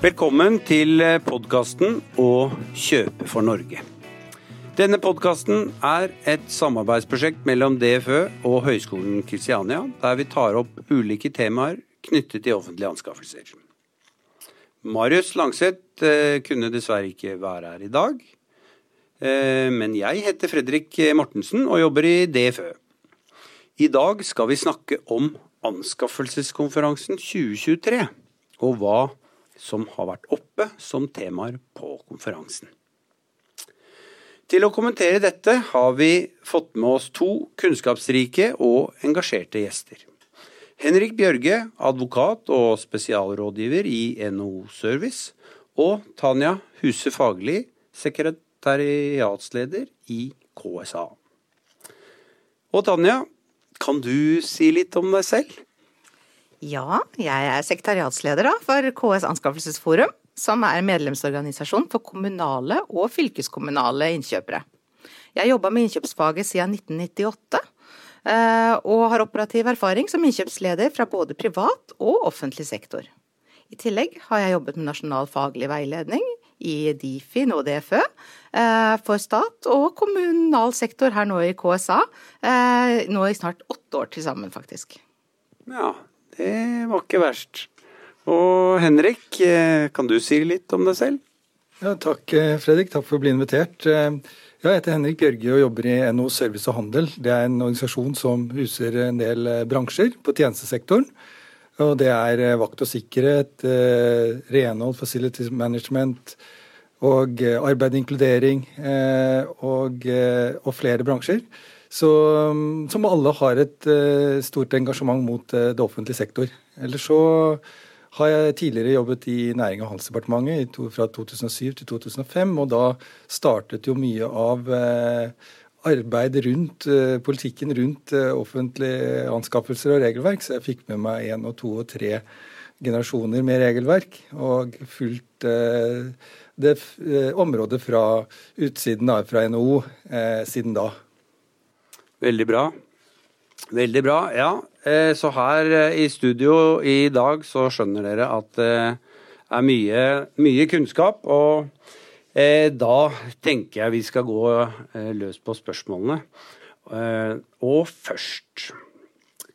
Velkommen til podkasten Å kjøpe for Norge. Denne podkasten er et samarbeidsprosjekt mellom DFØ og Høgskolen Kristiania, der vi tar opp ulike temaer knyttet til offentlige anskaffelser. Marius Langseth eh, kunne dessverre ikke være her i dag. Eh, men jeg heter Fredrik Mortensen og jobber i DFØ. I dag skal vi snakke om anskaffelseskonferansen 2023, og hva som har vært oppe som temaer på konferansen. Til å kommentere dette har vi fått med oss to kunnskapsrike og engasjerte gjester. Henrik Bjørge, advokat og spesialrådgiver i NHO Service, og Tanja Huse Fagli, sekretariatsleder i KSA. Og Tanja, kan du si litt om deg selv? Ja, jeg er sekretariatsleder for KS Anskaffelsesforum, som er medlemsorganisasjon for kommunale og fylkeskommunale innkjøpere. Jeg har jobba med innkjøpsfaget siden 1998, eh, og har operativ erfaring som innkjøpsleder fra både privat og offentlig sektor. I tillegg har jeg jobbet med nasjonal faglig veiledning i Difi, nå DFØ, eh, for stat og kommunal sektor her nå i KSA. Eh, nå i snart åtte år til sammen, faktisk. Ja, det var ikke verst. Og Henrik, eh, kan du si litt om deg selv? Ja, takk eh, Fredrik, takk for å bli invitert. Eh, jeg heter Henrik Bjørge og jobber i NHO Service og Handel. Det er en organisasjon som huser en del bransjer på tjenestesektoren. Og det er vakt og sikkerhet, renhold, facility management og arbeid og inkludering og, og flere bransjer. Så, som alle har et uh, stort engasjement mot uh, det offentlige sektor. Ellers så har jeg tidligere jobbet i Næring- og handelsdepartementet fra 2007 til 2005, og da startet jo mye av uh, arbeid rundt politikken rundt offentlige anskaffelser og regelverk, så jeg fikk med meg én og to og tre generasjoner med regelverk, og fulgt det området fra utsiden av fra NHO siden da. Veldig bra. Veldig bra. Ja, eh, så her eh, i studio i dag så skjønner dere at det er mye, mye kunnskap. Og eh, da tenker jeg vi skal gå løs på spørsmålene. Og først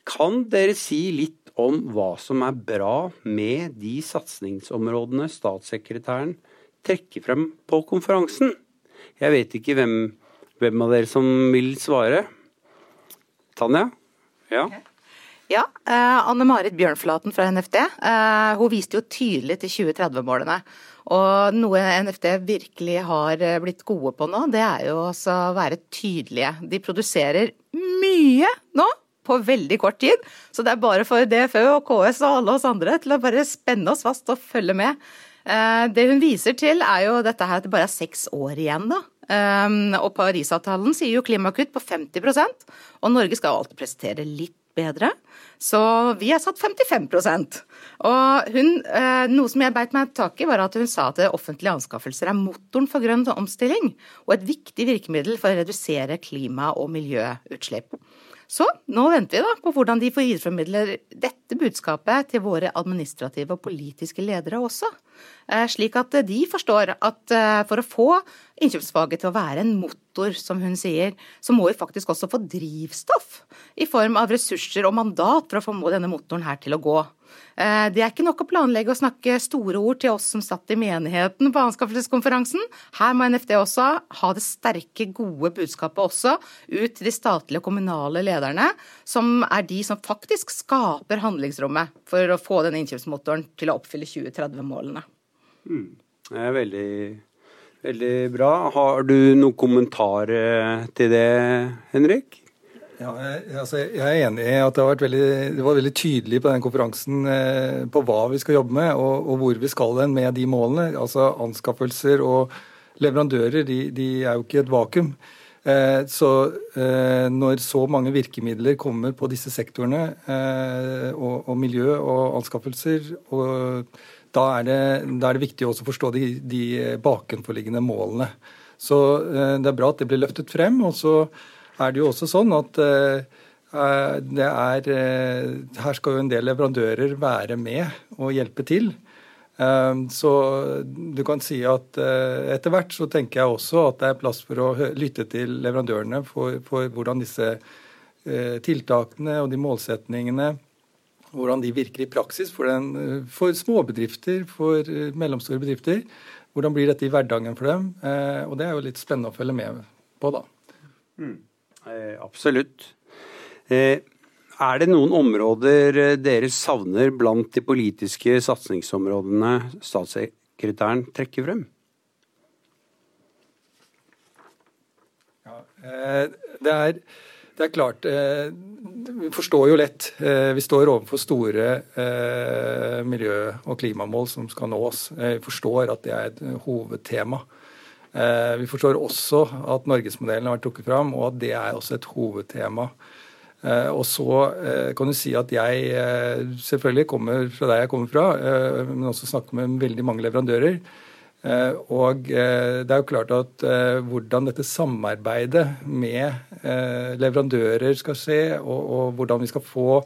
Kan dere si litt om hva som er bra med de satsingsområdene statssekretæren trekker frem på konferansen? Jeg vet ikke hvem, hvem av dere som vil svare. Tanja? Ja. Ja, eh, Anne Marit Bjørnflaten fra NFD eh, hun viste jo tydelig til 2030-målene. Og noe NFD virkelig har eh, blitt gode på nå, det er jo å være tydelige. De produserer mye nå på veldig kort tid. Så det er bare for DFØ og KS og alle oss andre til å bare spenne oss fast og følge med. Eh, det hun viser til er jo dette her at det bare er seks år igjen, da. Um, og Parisavtalen sier jo klimakutt på 50% og Norge skal alltid prestere litt bedre. Så vi har satt 55 Og hun, eh, Noe som jeg beit meg tak i, var at hun sa at offentlige anskaffelser er motoren for grønn omstilling og et viktig virkemiddel for å redusere klima- og miljøutslipp. Så nå venter vi da på hvordan de får videreformidler dette budskapet til våre administrative og politiske ledere også. Eh, slik at de forstår at eh, for å få innkjøpsfaget til å være en motor, som hun sier, så må vi faktisk også få drivstoff i form av ressurser og mandat for å få denne motoren her til å gå. Eh, det er ikke nok å planlegge og snakke store ord til oss som satt i menigheten på anskaffelseskonferansen. Her må NFD også ha det sterke, gode budskapet også ut til de statlige og kommunale lederne, som er de som faktisk skaper handlingsrommet for å få denne innkjøpsmotoren til å oppfylle 2030-målene. Mm. Det er veldig, veldig bra. Har du noen kommentar til det, Henrik? Ja, jeg, altså, jeg, er enig i at det, veldig, det, var veldig tydelig på den konferansen eh, på hva vi skal jobbe med og, og, hvor vi skal hen med de målene. Altså Anskaffelser og leverandører de, de er jo ikke et vakuum. Eh, så eh, når så mange virkemidler kommer på disse sektorene, eh, og, og, miljø og anskaffelser, og da er det, da er det viktig også å forstå de, de bakenforliggende målene. Så eh, det er bra at det blir løftet frem. og så er det jo også sånn at eh, eh, det er eh, Her skal jo en del leverandører være med og hjelpe til. Så du kan si at etter hvert så tenker jeg også at det er plass for å lytte til leverandørene for, for hvordan disse tiltakene og de målsetningene hvordan de virker i praksis for, den, for småbedrifter, for mellomstore bedrifter. Hvordan blir dette i hverdagen for dem? Og det er jo litt spennende å følge med på, da. Mm. Eh, absolutt. Eh, er det noen områder eh, dere savner blant de politiske satsingsområdene statssekretæren trekker frem? Ja, det er, det er klart Vi forstår jo lett. Vi står overfor store miljø- og klimamål som skal nås. Vi forstår at det er et hovedtema. Vi forstår også at norgesmodellen har vært trukket fram, og at det er også et hovedtema. Eh, og så eh, kan du si at jeg eh, selvfølgelig kommer fra der jeg kommer fra, men også snakker med veldig mange leverandører. Og det er jo klart at hvordan dette samarbeidet med leverandører skal skje, og, og hvordan vi skal få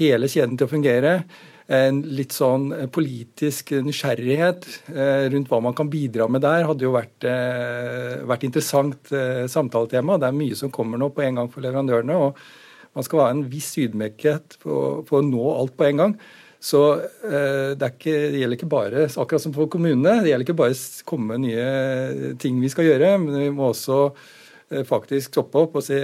hele kjeden til å fungere, en litt sånn politisk nysgjerrighet rundt hva man kan bidra med der, hadde jo vært, vært interessant samtaletema. Det er mye som kommer nå på en gang for leverandørene. og man skal ha en viss ydmykhet for, for å nå alt på en gang. Så eh, det, ikke, det, gjelder ikke bare, akkurat som for kommunene, det gjelder ikke bare å komme med nye ting vi skal gjøre, men vi må også eh, faktisk stoppe opp og se,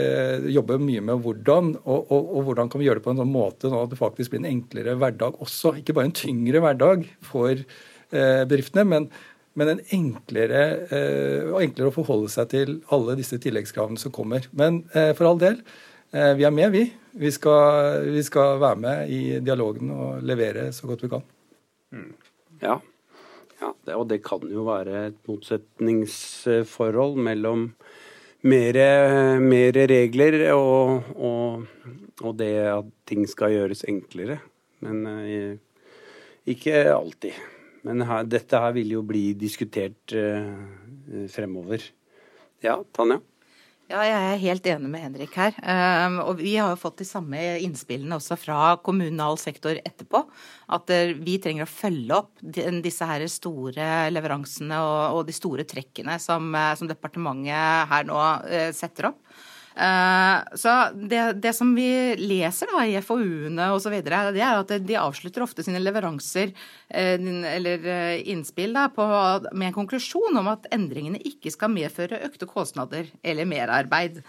jobbe mye med hvordan, og, og, og, hvordan kan vi gjøre det på en sånn måte nå at det faktisk blir en enklere hverdag også. Ikke bare en tyngre hverdag for eh, bedriftene, men, men en enklere, eh, enklere å forholde seg til alle disse tilleggskravene som kommer. Men eh, for all del, Eh, vi er med, vi. Vi skal, vi skal, være med i dialogen og levere så godt vi kan. Mm. Ja. ja det, og det kan jo være et motsetningsforhold mellom mer, regler og, og, og, det at ting skal gjøres enklere. Men eh, ikke alltid. Men her, dette her vil jo bli diskutert uh, fremover. Ja, Tanja? Ja, jeg er helt enig med Henrik her. Um, og vi har jo fått de samme innspillene også fra kommunal sektor etterpå. At uh, vi trenger å følge opp disse her store leveransene og, de store trekkene som, uh, som departementet her nå uh, setter opp. Eh, så det, det, som vi leser da i FoU-ene osv., det er at de avslutter ofte sine leveranser eh, eller eh, innspill da, på, med en konklusjon om at endringene ikke skal medføre økte kostnader eller merarbeid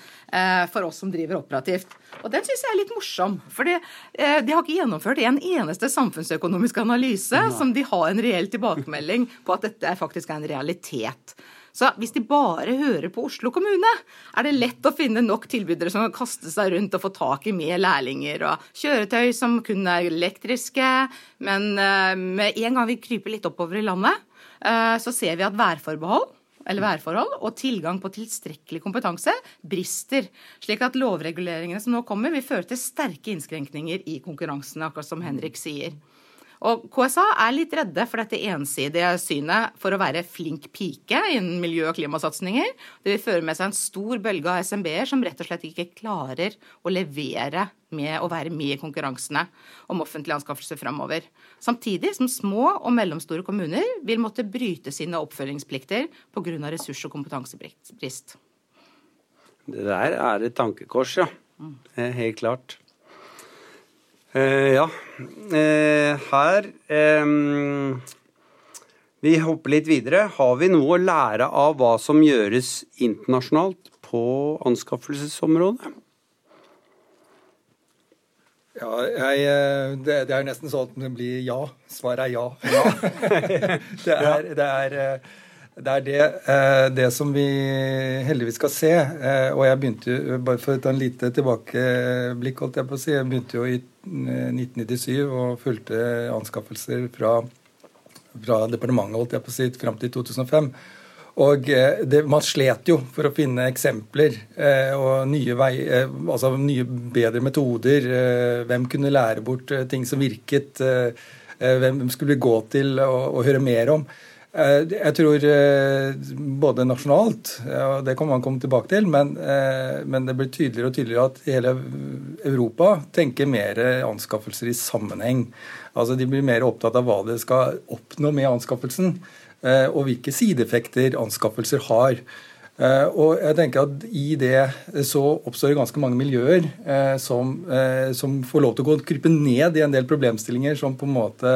for oss som driver operativt. Og den syns jeg er litt morsom. For de har ikke gjennomført en eneste samfunnsøkonomisk analyse Nei. som de har en reell tilbakemelding på at dette faktisk er en realitet. Så hvis de bare hører på Oslo kommune, er det lett å finne nok tilbydere som kan kaste seg rundt og få tak i mer lærlinger og kjøretøy som kun er elektriske. Men eh, med en gang vi kryper litt oppover i landet, eh, så ser vi at værforbehold eller værforhold og tilgang på tilstrekkelig kompetanse brister, slik at lovreguleringene som nå kommer, vil føre til sterke innskrenkninger i konkurransene, akkurat som Henrik sier. Og KSA er litt redde for dette ensidige synet for å være flink pike innen miljø- og klimasatsinger. Det vil føre med seg en stor bølge av SMB-er som rett og slett ikke klarer å levere med å være med i konkurransene om offentlige anskaffelser framover. Samtidig som små og mellomstore kommuner vil måtte bryte sine oppfølgingsplikter pga. ressurs- og kompetansebrist. Det der er et tankekors, ja. Helt klart. Uh, ja. Eh, her eh, Vi hopper litt videre. Har vi noe å lære av hva som gjøres internasjonalt på anskaffelsesområdet? Ja, jeg, det, det, er nesten sånn at det blir ja. Svaret er ja. ja. det er, det er det er det, eh, det, som vi heldigvis skal se. Eh, og jeg begynte jo, bare for å ta en lite tilbakeblikk, holdt jeg på å si. Jeg begynte jo i 1997 eh, og fulgte anskaffelser fra, fra departementet, holdt jeg på sitt, fram til 2005. Og det, man slet jo for å finne eksempler og nye, vei, altså nye bedre metoder. hvem kunne lære bort ting som virket? hvem skulle vi gå til og, og høre mer om? Eh, jeg tror eh, både nasjonalt, og det kan man komme tilbake til, men, eh, men, det blir tydeligere og tydeligere at hele Europa tenker mer anskaffelser i sammenheng. Altså De blir mer opptatt av hva det skal oppnå med anskaffelsen, og hvilke sideeffekter anskaffelser har. Og jeg tenker at I det så oppstår det ganske mange miljøer som, som får lov til å krype ned i en del problemstillinger som på en måte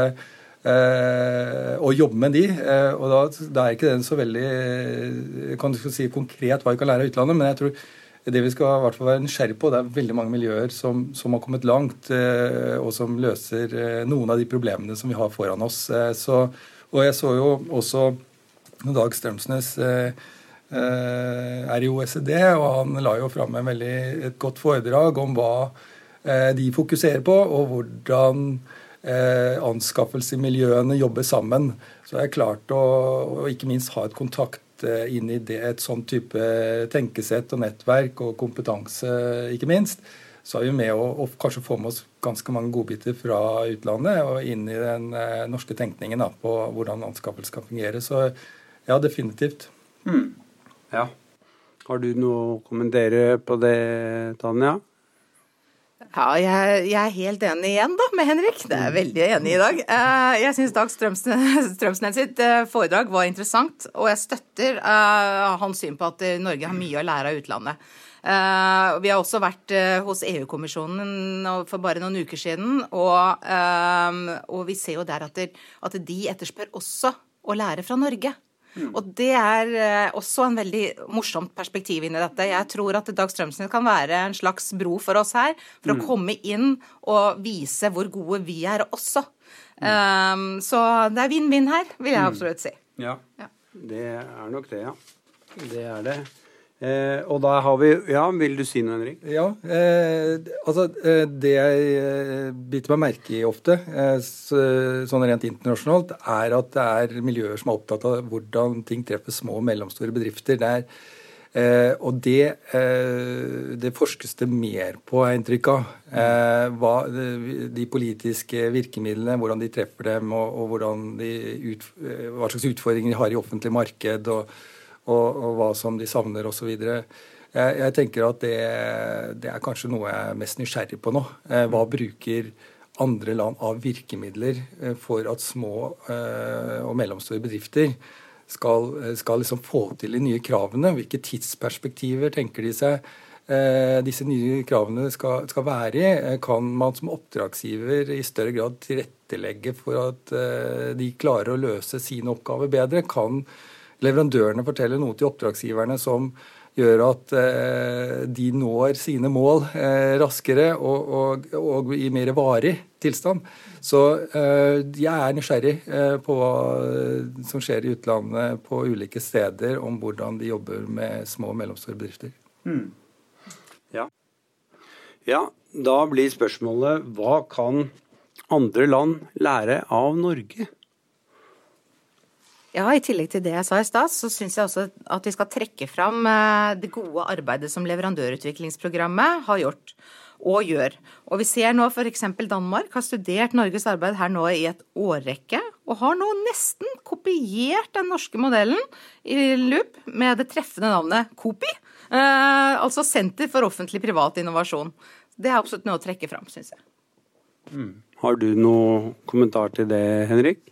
og jobbe med de. Eh, og da, da, er ikke den så veldig eh, kan du si konkret hva vi kan lære av utlandet, men jeg tror det vi skal i hvert fall være nysgjerrig på, det er veldig mange miljøer som, som har kommet langt, og som løser noen av de problemene som vi har foran oss. Så, og jeg så jo også Dag Strømsnes er i OECD, og han la jo fram et godt foredrag om hva de fokuserer på, og hvordan eh, anskaffelsesmiljøene jobber sammen. Så det er klart å, å ikke minst ha et kontakt eh, inn i det, et sånn type tenkesett og nettverk og kompetanse, ikke minst. Så er vi med å, å kanskje få med oss ganske mange godbiter fra utlandet og inn i den eh, norske tenkningen da, på hvordan anskaffelse kan fungere. Så ja, definitivt. Mm. Ja. Har du noe å kommentere på det, Tanja? Ja, jeg, jeg, er helt enig igjen da med Henrik. Det er veldig enig i dag. Eh, jeg syns Dag Strømsnes sitt eh, foredrag var interessant, og jeg støtter eh, hans syn på at Norge har mye å lære av utlandet. Vi har også vært hos EU-kommisjonen for bare noen uker siden, og, og vi ser jo der at, de etterspør også å lære fra Norge. Mm. Og det er eh, også en veldig morsomt perspektiv inni dette. Jeg tror at Dag Strømsnes kan være en slags bro for oss her, for mm. å komme inn og vise hvor gode vi er også. Mm. Um, så det er vinn-vinn her, vil jeg mm. absolutt si. Ja, ja, det er nok det, ja. Det er det. Eh, og da har vi Ja, vil du si noe, Henrik? Ja. Eh, altså, eh, det jeg eh, biter meg merke i ofte, eh, sånn rent internasjonalt, er at det er miljøer som er opptatt av hvordan ting treffer små og mellomstore bedrifter. Det er, eh, og det, det, forskes det mer på, har jeg inntrykk av. Hva, de politiske virkemidlene, hvordan de treffer dem, og, og ut, hva slags utfordringer de har i offentlig marked. og og, og hva som de savner osv. Jeg, jeg tenker at det, det, er kanskje noe jeg er mest nysgjerrig på nå. Eh, hva bruker andre land av virkemidler eh, for at små eh, og mellomstore bedrifter skal, skal liksom få til de nye kravene? Hvilke tidsperspektiver tenker de seg disse nye kravene skal, skal, være i? Kan man som oppdragsgiver i større grad tilrettelegge for at de klarer å løse sine oppgaver bedre? Kan leverandørene forteller noe til oppdragsgiverne som gjør at eh, de når sine mål eh, raskere og, og, og, i mer varig tilstand. Så eh, jeg er nysgjerrig eh, på hva som skjer i utlandet på ulike steder, om hvordan de jobber med små og mellomstore bedrifter. Mm. Ja. ja, da blir spørsmålet hva kan andre land lære av Norge? Ja, I tillegg til det jeg sa i stad, så syns jeg også at vi skal trekke fram eh, det gode arbeidet som leverandørutviklingsprogrammet har gjort og gjør. Og vi ser nå f.eks. Danmark har studert Norges arbeid her nå i et årrekke, og har nå nesten kopiert den norske modellen i Loop med det treffende navnet KOPI. Eh, altså Senter for offentlig privat innovasjon. Det er absolutt noe å trekke fram, syns jeg. Mm. Har du noe kommentar til det, Henrik?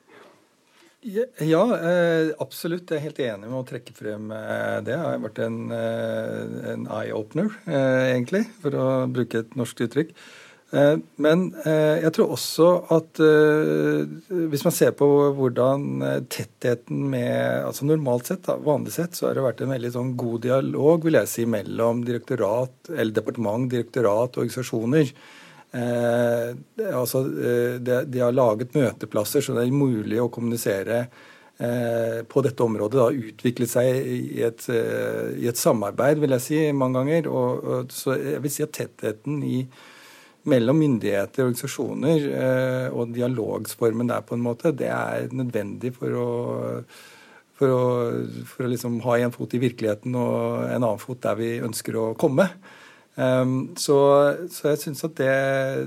Ja, eh, absolutt. Jeg er helt enig med å trekke frem eh, det. Det har vært en, eh, en eye-opener, egentlig, for å bruke et norsk uttrykk. Men jeg tror også at hvis man ser på hvordan tettheten med altså Normalt sett, vanlig sett, så har det vært en veldig sånn god dialog vil jeg si, mellom direktorat, eller departement, direktorat og organisasjoner. Eh, altså, eh, de, de, har laget møteplasser så det er mulig å kommunisere eh, på dette området. Da, utvikle seg i et, eh, i et, samarbeid, vil jeg si, mange ganger. Og, og, så jeg vil si at tettheten i, mellom myndigheter og organisasjoner eh, og dialogsformen der, på en måte, det er nødvendig for å for å, for å liksom ha en fot i virkeligheten og en annen fot der vi ønsker å komme. Um, så, så, jeg synes at det,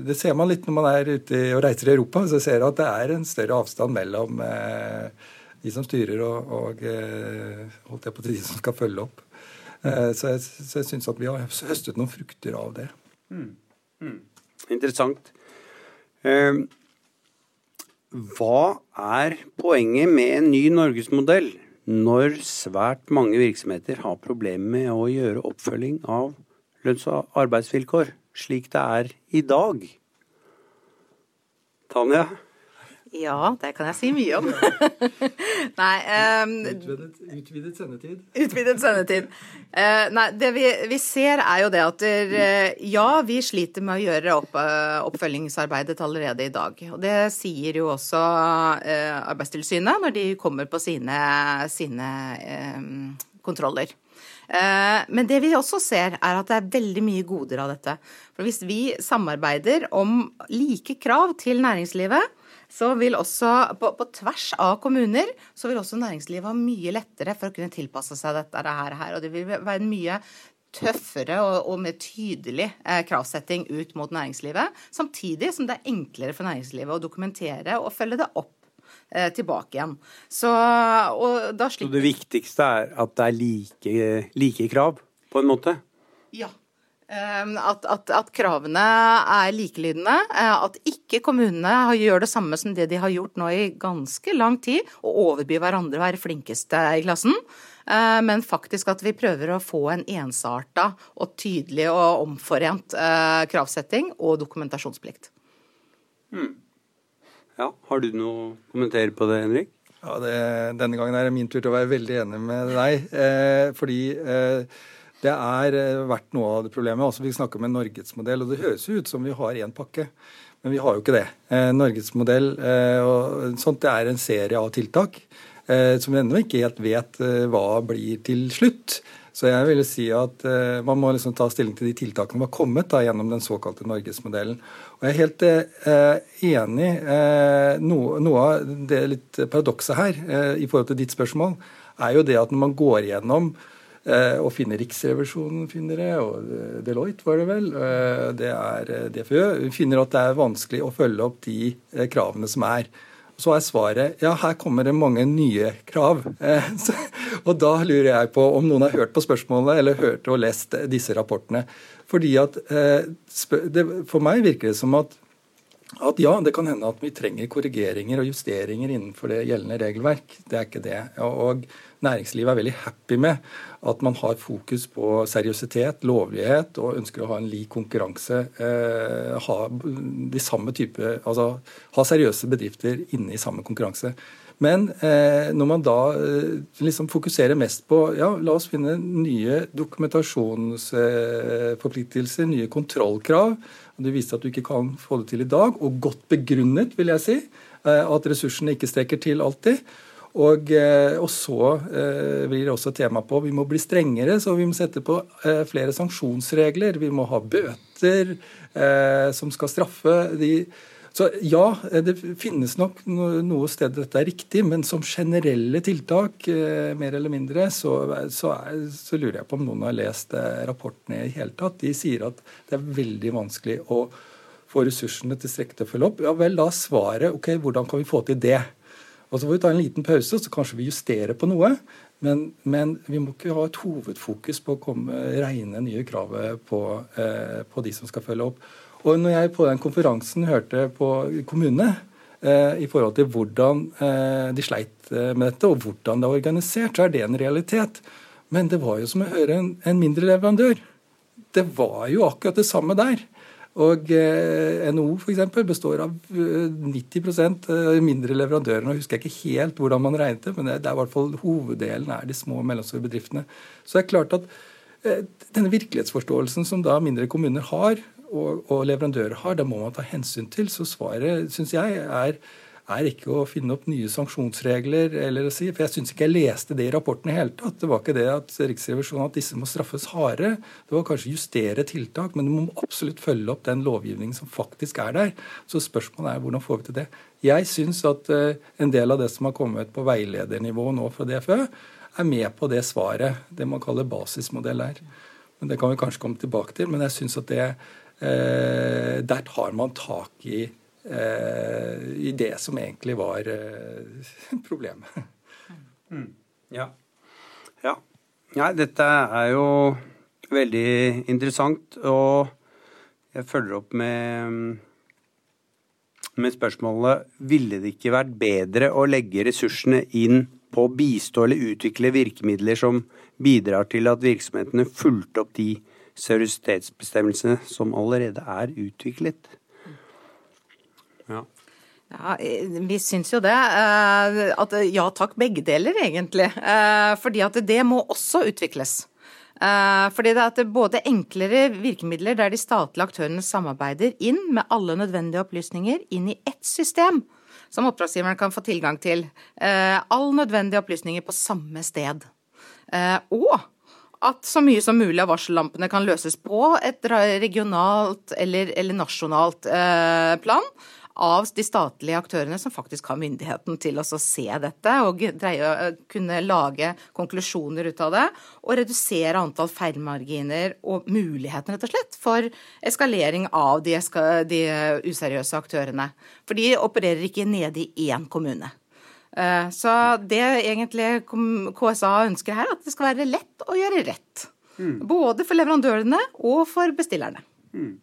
det, ser man litt når man er ute og reiser i Europa. Så ser at det er en større avstand mellom, eh, de som styrer og, og holdt jeg på de som skal følge opp. Så jeg, så jeg syns at vi har høstet noen frukter av det. Mm. Mm. Interessant. Um, hva er poenget med en ny norgesmodell når svært mange virksomheter har problemer med å gjøre oppfølging av lønns- og arbeidsvilkår, slik det er i dag? Tanja? Ja, det kan jeg si mye om. nei um, utvidet, utvidet, sendetid. Utvidet sendetid. Uh, nei, det vi, vi, ser er jo det at der, uh, ja, vi sliter med å gjøre opp, uh, oppfølgingsarbeidet allerede i dag. Og det sier jo også Arbeidstilsynet når de kommer på sine, sine kontroller. Men det vi også ser, er at det er veldig mye goder av dette. For hvis vi samarbeider om like krav til næringslivet, så vil også på, på, tvers av kommuner så vil også næringslivet ha mye lettere for å kunne tilpasse seg dette her. Og det vil være en mye tøffere og, og mer tydelig eh, kravsetting ut mot næringslivet. Samtidig som det er enklere for næringslivet å dokumentere og følge det opp eh, tilbake igjen. Så, Så det viktigste er at det er like, like krav, på en måte? Ja. Ehm, at, at, at, kravene er likelydende. Eh, at ikke kommunene gjør det samme som det de har gjort nå i ganske lang tid, å overby hverandre og være flinkeste i klassen. Eh, men faktisk at vi prøver å få en ensarta og tydelig og omforent eh, kravsetting og dokumentasjonsplikt. Hmm. Ja, Har du noe å kommentere på det, Henrik? Ja, det, Denne gangen er det min tur til å være veldig enig med deg. Eh, fordi eh, det er verdt vært noe av det problemet. Altså, vi snakker om en norgesmodell, og det høres ut som vi har én pakke. Men vi har jo ikke det. Eh, norgesmodell eh, og sånt, det er en serie av tiltak eh, som vi ennå ikke helt vet eh, hva blir til slutt. Så jeg vil si at eh, man må liksom ta stilling til de tiltakene som har kommet da, gjennom den såkalte norgesmodellen. Og jeg er helt enig. Noe, noe, av det litt paradokset her i forhold til ditt spørsmål, er jo det at når man går gjennom Eh, og finner Riksrevisjonen finner det, og eh, Deloitte var det vel. Eh, det er DFØ. Vi finner at det er vanskelig å følge opp de kravene som er. Så er svaret ja, her kommer det mange nye krav. Og da lurer jeg på om noen har hørt på spørsmålene eller hørt og lest disse rapportene. Fordi at For meg virker det som at at ja, det kan hende at vi trenger korrigeringer og justeringer innenfor det gjeldende regelverk. Det er ikke det. Og næringslivet er veldig happy med at man har fokus på seriøsitet, lovlighet og ønsker å ha en lik konkurranse. Eh, ha de samme type, altså ha seriøse bedrifter inne i samme konkurranse. Men eh, når man da eh, liksom fokuserer mest på ja, la oss finne nye dokumentasjonsforpliktelser, nye kontrollkrav, det viser at du ikke kan få det til i dag, og godt begrunnet, vil jeg si, eh, at ressursene ikke strekker til alltid. Og, eh, og, så eh, blir det også tema på vi må bli strengere, så vi må sette på eh, flere sanksjonsregler. Vi må ha bøter som skal straffe de så ja, det finnes nok noe sted dette er riktig, men som generelle tiltak, mer eller mindre, så, så, er, så, lurer jeg på om noen har lest rapportene i hele tatt. De sier at det er veldig vanskelig å få ressursene til å følge opp. Ja vel, da svaret ok, hvordan kan vi få til det? Og Så får vi ta en liten pause, så kanskje vi justerer på noe. Men, men vi må ikke ha et hovedfokus på å komme reine nye krav på, eh, på de som skal følge opp. Og når jeg på den konferansen hørte på kommunene eh, i forhold til hvordan eh, de sleit eh, med dette, og hvordan det er organisert, så er det en realitet. Men det var jo som å høre en, en mindre leverandør. Det var jo akkurat det samme der. Og eh, NHO f.eks. består av 90 eh, mindre leverandører. Nå husker jeg ikke helt hvordan man regnet det, men det er i hvert fall hoveddelen er de små og mellomstore bedriftene. Så det er klart at eh, denne virkelighetsforståelsen som da mindre kommuner har, og, og leverandører har, det må man ta hensyn til. Så svaret syns jeg er, er, ikke å finne opp nye sanksjonsregler. eller å si, for Jeg syns ikke jeg leste det i rapporten i hele tatt. Det var ikke det at Riksrevisjonen at disse må straffes hardere. Det var kanskje justere tiltak, men du må absolutt følge opp den lovgivningen som faktisk er der. Så spørsmålet er hvordan får vi til det. Jeg syns at uh, en del av det som har kommet på veiledernivå nå fra DFØ, er med på det svaret, det man kaller basismodell her. Men Det kan vi kanskje komme tilbake til, men jeg syns at det Eh, der tar man tak i, eh, i det som egentlig var eh, problemet. Mm. Ja. ja. Nei, dette er jo veldig interessant, og jeg følger opp med, med spørsmålet ville det ikke vært bedre å legge ressursene inn på å bistå eller utvikle virkemidler som bidrar til at virksomhetene fulgte opp de seriøsitetsbestemmelsene som allerede er utviklet? Ja. Ja, Vi syns jo det. Eh, at ja takk, begge deler egentlig. Eh, fordi at det må også utvikles. Eh, fordi det er både enklere virkemidler der de statlige aktørene samarbeider inn med alle nødvendige opplysninger inn i ett system, som oppdragsgiveren kan få tilgang til. All nødvendige opplysninger på samme sted. Og at så mye som mulig av varsellampene kan løses på et regionalt eller, eller nasjonalt plan av de statlige aktørene som faktisk har myndigheten til å se dette og dreie kunne lage konklusjoner ut av det. Og redusere antall feilmarginer og muligheten rett og slett for eskalering av de, de useriøse aktørene. For de opererer ikke nede i én kommune. Eh, så det egentlig KSA ønsker her, at det skal være lett å gjøre rett. Mm. Både for leverandørene og for bestillerne. Mm.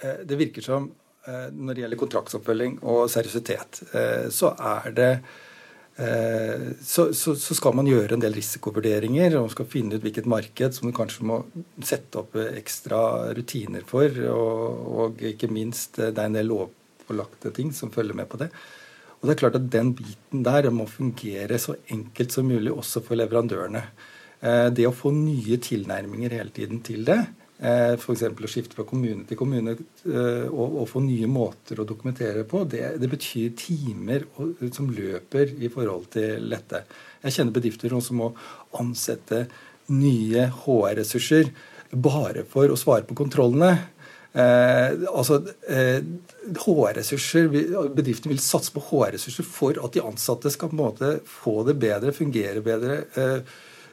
Eh, det virker som når det gjelder kontraktsoppfølging og seriøsitet, eh, så er det eh, så, så, så, skal man gjøre en del risikovurderinger og man skal finne ut hvilket marked som man kanskje må sette opp ekstra rutiner for. Og, og ikke minst det er en del lovpålagte ting som følger med på det. Og det er klart at Den biten der må fungere så enkelt som mulig også for leverandørene. Det å få nye tilnærminger hele tiden til det, Eh, F.eks. å skifte fra kommune til kommune eh, og, og, få nye måter å dokumentere på, det, det betyr timer som løper i forhold til dette. Jeg kjenner bedrifter som må ansette nye HR-ressurser bare for å svare på kontrollene. Eh, altså, eh, HR-ressurser, Bedriften vil satse på HR-ressurser for at de ansatte skal på en måte få det bedre, fungere bedre. Eh,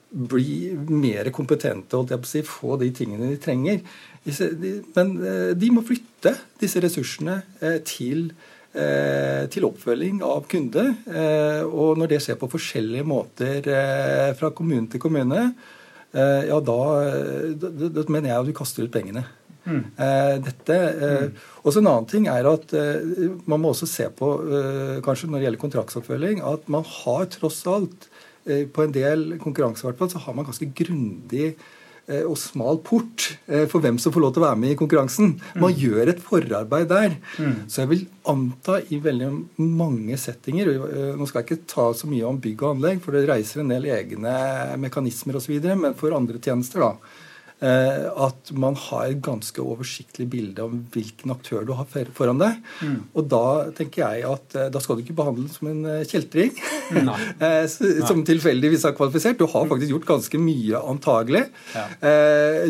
bli mer kompetente og si, få de tingene de trenger. Men eh, de må flytte disse ressursene eh, til, eh, til oppfølging av kunde. Og når det skjer på forskjellige måter fra kommune til kommune, ja, da, da, da mener jeg at du kaster ut pengene. Mm. Dette, mm. Også En annen ting er at man må også se på, kanskje når det gjelder kontraktsoppfølging, at man har tross alt på en del konkurranser så har man ganske grundig eh, og smal port eh, for hvem som får lov til å være med i konkurransen. Man mm. gjør et forarbeid der. Mm. Så jeg vil anta i veldig mange settinger Nå skal jeg ikke ta så mye om bygg og anlegg, for det reiser en del egne mekanismer osv., men for andre tjenester, da Eh, at man har et ganske oversiktlig bilde om hvilken aktør du har foran deg. Mm. Og da tenker jeg at eh, da skal du ikke behandle som en eh, kjeltring som tilfeldigvis har kvalifisert. Du har faktisk gjort ganske mye, antagelig. Ja.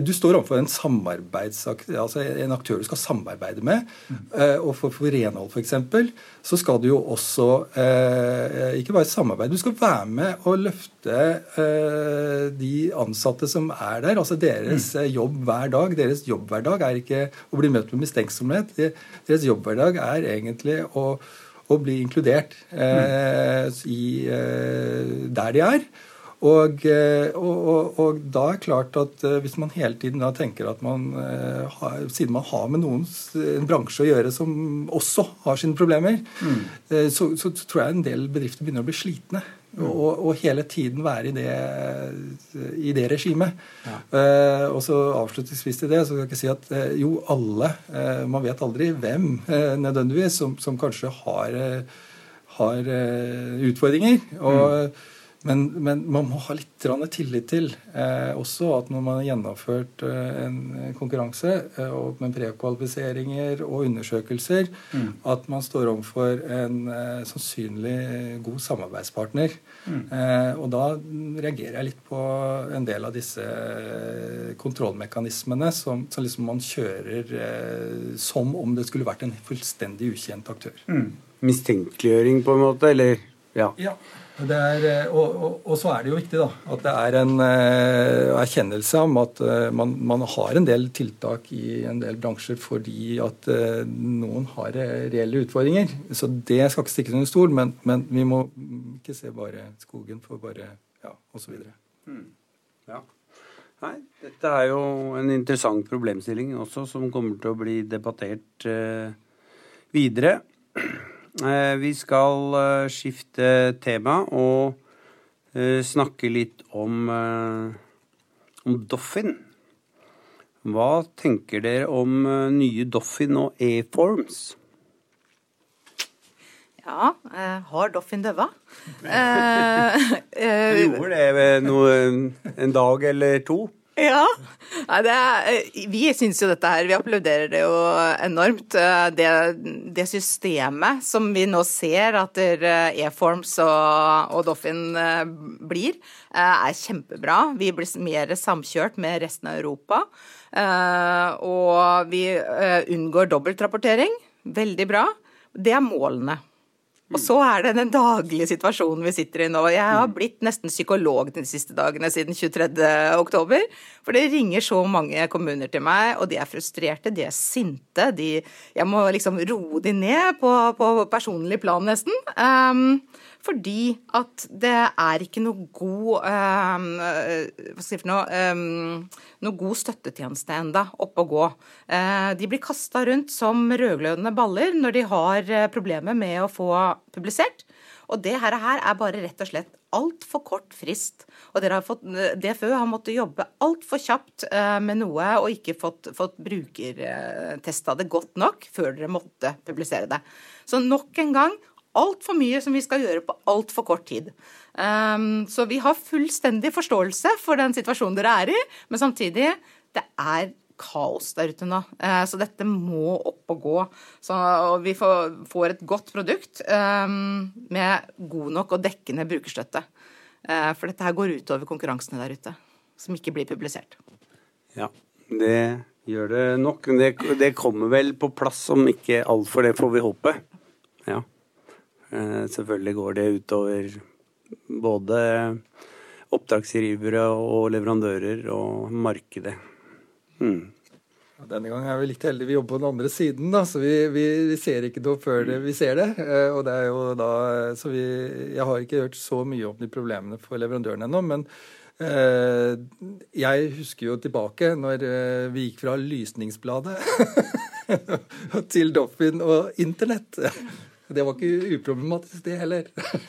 Du står overfor en samarbeidsaktør, altså en aktør du skal samarbeide med. Mm. Og for, for renhold f.eks. så skal du jo også ikke bare samarbeide, du skal være med og løfte de ansatte som er der. altså deres deres eh, jobb hver dag. Deres jobbhverdag er ikke å bli møtt med mistenksomhet. Deres jobbhverdag er egentlig å, å bli inkludert eh, i, eh, der de er. Og, eh, og, og, og, da er klart at hvis man hele tiden da tenker at man har, siden man har med noen en bransje å gjøre som også har sine problemer, mm. så, så, tror jeg en del bedrifter begynner å bli slitne. Og, og, hele tiden være i det, i det regimet. Ja. Uh, og så avslutningsvis til det, så skal jeg ikke si at uh, jo, alle uh, Man vet aldri hvem nødvendigvis som, som, kanskje har, har utfordringer. og mm men, men, man må ha litt tillit til eh, også at når man har gjennomført eh, en konkurranse eh, med prekvalifiseringer og undersøkelser, mm. at man står overfor en eh, sannsynlig god samarbeidspartner. Mm. Eh, og da reagerer jeg litt på en del av disse eh, kontrollmekanismene som, som liksom man kjører som om det skulle vært en fullstendig ukjent aktør. Mm. Mistenkeliggjøring, på en måte? eller Ja. ja. Er, eh, og, og, og, så er det jo viktig da, at det er en uh, erkjennelse om at uh, man, man, har en del tiltak i en del bransjer fordi at uh, noen har reelle utfordringer. Så det skal ikke stikkes under stol, men, men, vi må ikke se bare skogen for bare ja, osv. Mm. Ja. Nei, dette er jo en interessant problemstilling også, som kommer til å bli debattert videre. Eh, vi skal eh, skifte tema og eh, snakke litt om, om Doffin. Hva tenker dere om nye Doffin og E-forms? Ja, har Doffin døva? eh, gjorde det noe, en dag eller to. Ja. Er, eh, vi syns jo dette her, vi applauderer det jo enormt. Eh, det, det systemet som vi nå ser at eh, E-Forms og, og, Doffin blir, er kjempebra. Vi blir mer samkjørt med resten av Europa. Og vi unngår dobbeltrapportering. Veldig bra. Det er målene. Og så er det den daglige situasjonen vi sitter i nå. Jeg har blitt nesten psykolog de siste dagene siden 23. oktober. For det ringer så mange kommuner til meg, og de er frustrerte, de er sinte. De, jeg må liksom roe de ned på, på personlig plan, nesten. Um, fordi at det er ikke noe god um, Hva skal jeg for noe um, Noe god støttetjeneste enda oppe å gå. Uh, de blir kasta rundt som rødglødende baller når de har uh, problemer med å få publisert. Og det her, her er bare rett og slett altfor kort frist. Og dere har fått, DFØ har måttet jobbe altfor kjapt med noe og ikke fått, fått brukertesta det godt nok før dere måtte publisere det. Så nok en gang altfor mye som vi skal gjøre på altfor kort tid. Um, så vi har fullstendig forståelse for den situasjonen dere er i, men samtidig, det er kaos der ute nå. Uh, så dette må opp og gå. Så vi får, et godt produkt um, med god nok og dekkende brukerstøtte. For dette her går utover konkurransene der ute, som ikke blir publisert. Ja, det gjør det nok. Det, det kommer vel på plass om ikke altfor det, får vi håpe. Ja. Eh, selvfølgelig går det utover både oppdragsgivere og leverandører og markedet. Mm. Denne gangen er vi litt heldige. Vi jobber på den andre siden, da, så vi, vi, vi ser ikke noe før det, vi ser det. Eh, og det er jo da, så vi, Jeg har ikke hørt så mye om de problemene for leverandørene ennå, men eh, jeg husker jo tilbake når eh, vi gikk fra Lysningsbladet til Doffin og Internett. Det var ikke uproblematisk, det heller.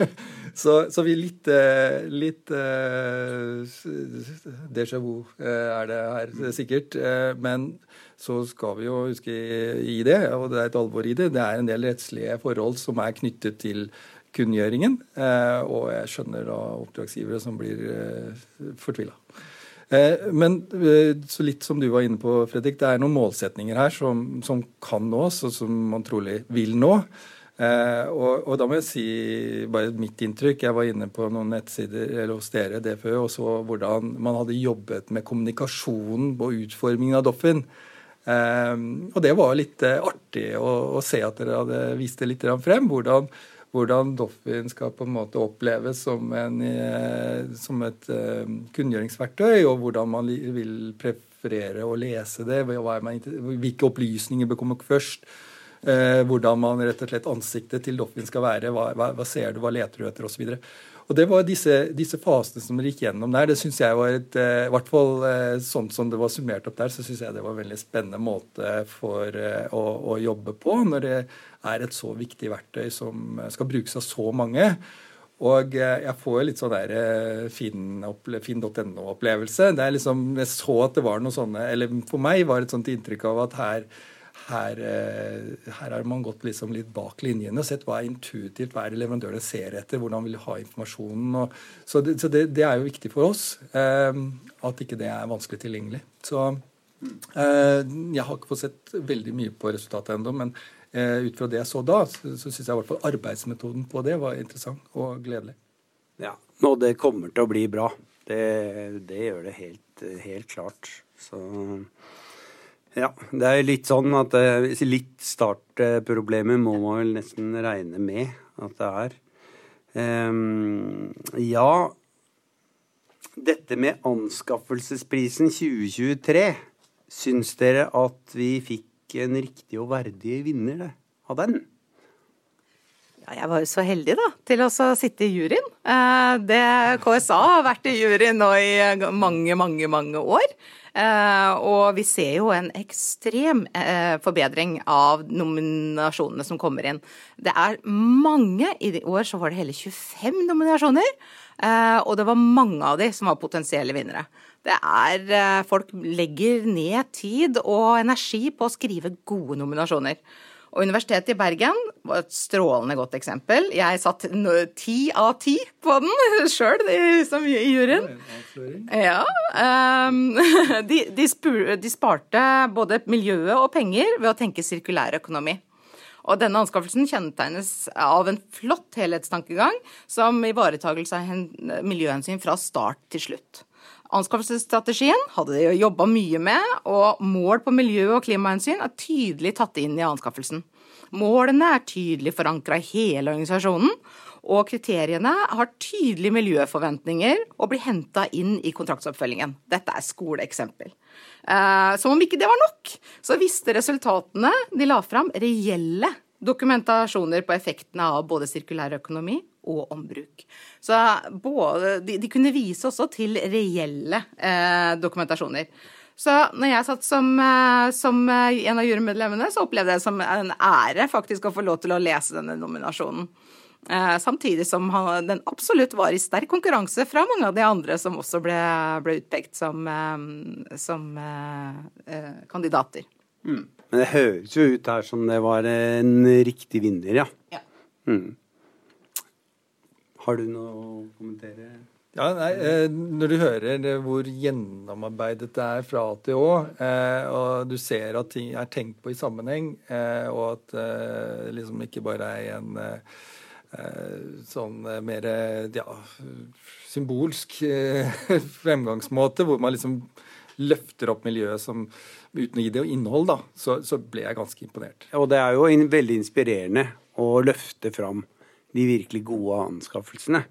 så, så, vi litt, eh, litt uh, déjà vu eh, er det her sikkert. Men så skal vi jo huske i det, og det er et alvor i det, det er en del rettslige forhold som er knyttet til kunngjøringen. Og jeg skjønner da oppdragsgivere som blir fortvila. Men så litt som du var inne på, Fredrik, det er noen målsetninger her som, som kan nås, og som man trolig vil nå. Eh, og, og, da må jeg si bare mitt inntrykk. Jeg var inne på noen nettsider eller hos dere DFØ og så hvordan man hadde jobbet med kommunikasjonen og utformingen av Doffin. Eh, og det var litt eh, artig å, å, se at dere hadde vist det litt frem. Hvordan, hvordan Doffin skal på en måte oppleves som, en, eh, som et uh, kunngjøringsverktøy, og hvordan man vil preferere å lese det. Hvilke opplysninger bør komme først Eh, hvordan man rett og slett ansiktet til Doffin skal være. Hva, hva, hva, ser du, hva leter du etter, osv. Og Det var disse, disse, fasene som gikk gjennom der. Det synes jeg var et, eh, i hvert fall eh, sånn som det var summert opp der, så syns jeg det var en veldig spennende måte for eh, å, å, jobbe på når det er et så viktig verktøy som skal brukes av så mange. Og jeg får litt sånn der finn.no-opplevelse. Det er liksom, Jeg så at det var noe sånne Eller for meg var det et sånt inntrykk av at her her, eh, her har man gått liksom litt bak linjene og sett hva er intuitivt, hva er det leverandørene ser etter, hvordan vil de ha informasjonen. Og, så, det, så det, det, er jo viktig for oss eh, at ikke det er vanskelig tilgjengelig. Så eh, jeg har ikke fått sett veldig mye på resultatet ennå, men eh, ut fra det jeg så da, så, så syns jeg i hvert fall arbeidsmetoden på det var interessant og gledelig. Ja, og det kommer til å bli bra. Det, det gjør det helt, helt klart. Så ja, det er litt sånn at litt startproblemer må man vel nesten regne med at det er. Um, ja Dette med anskaffelsesprisen 2023, syns dere at vi fikk en riktig og verdig vinner av den? Ja, jeg var jo så heldig da, til å sitte i juryen. Eh, det, KSA har vært i juryen nå i mange, mange, mange år. Eh, og vi ser jo en ekstrem eh, forbedring av nominasjonene som kommer inn. Det er mange. I år så var det hele 25 nominasjoner. Eh, og det var mange av de som var potensielle vinnere. Det er Folk legger ned tid og energi på å skrive gode nominasjoner. Og Universitetet i Bergen var et strålende godt eksempel. Jeg satt ti av ti på den sjøl, i juryen. Ja. Um, de, de, spur, de, sparte både miljøet og penger ved å tenke sirkulær økonomi. Og denne anskaffelsen kjennetegnes av en flott helhetstankegang som ivaretagelse av miljøhensyn fra start til slutt. Anskaffelsesstrategien hadde de jobba mye med, og mål på miljø- og klimahensyn er tydelig tatt inn i anskaffelsen. Målene er tydelig forankra i hele organisasjonen, og kriteriene har tydelige miljøforventninger og blir henta inn i kontraktsoppfølgingen. Dette er skoleeksempel. Eh, som om ikke det var nok, så visste resultatene de la fram, reelle dokumentasjoner på effektene av både sirkulær økonomi og ombruk. Så både, de, de, kunne vise også til reelle eh, dokumentasjoner. Så når jeg satt som, eh, som eh, en av jurymedlemmene, så opplevde jeg det som en ære faktisk å få lov til å lese denne nominasjonen. Eh, samtidig som han, den absolutt var i sterk konkurranse fra mange av de andre som også ble, ble utpekt som, eh, som eh, kandidater. Mm. Men det høres jo ut her som det var en riktig vinner, ja. ja. Mm. Har du noe å kommentere? Ja, nei, eh, Når du hører hvor gjennomarbeidet det er fra A til Å, eh, og du ser at ting er tenkt på i sammenheng, eh, og at det liksom ikke bare er en sånn mer ja, symbolsk fremgangsmåte, hvor man liksom løfter opp miljøet som, uten å gi det innhold, da, så, så, ble jeg ganske imponert. Og det er jo veldig inspirerende å løfte fram de virkelig gode anskaffelsene.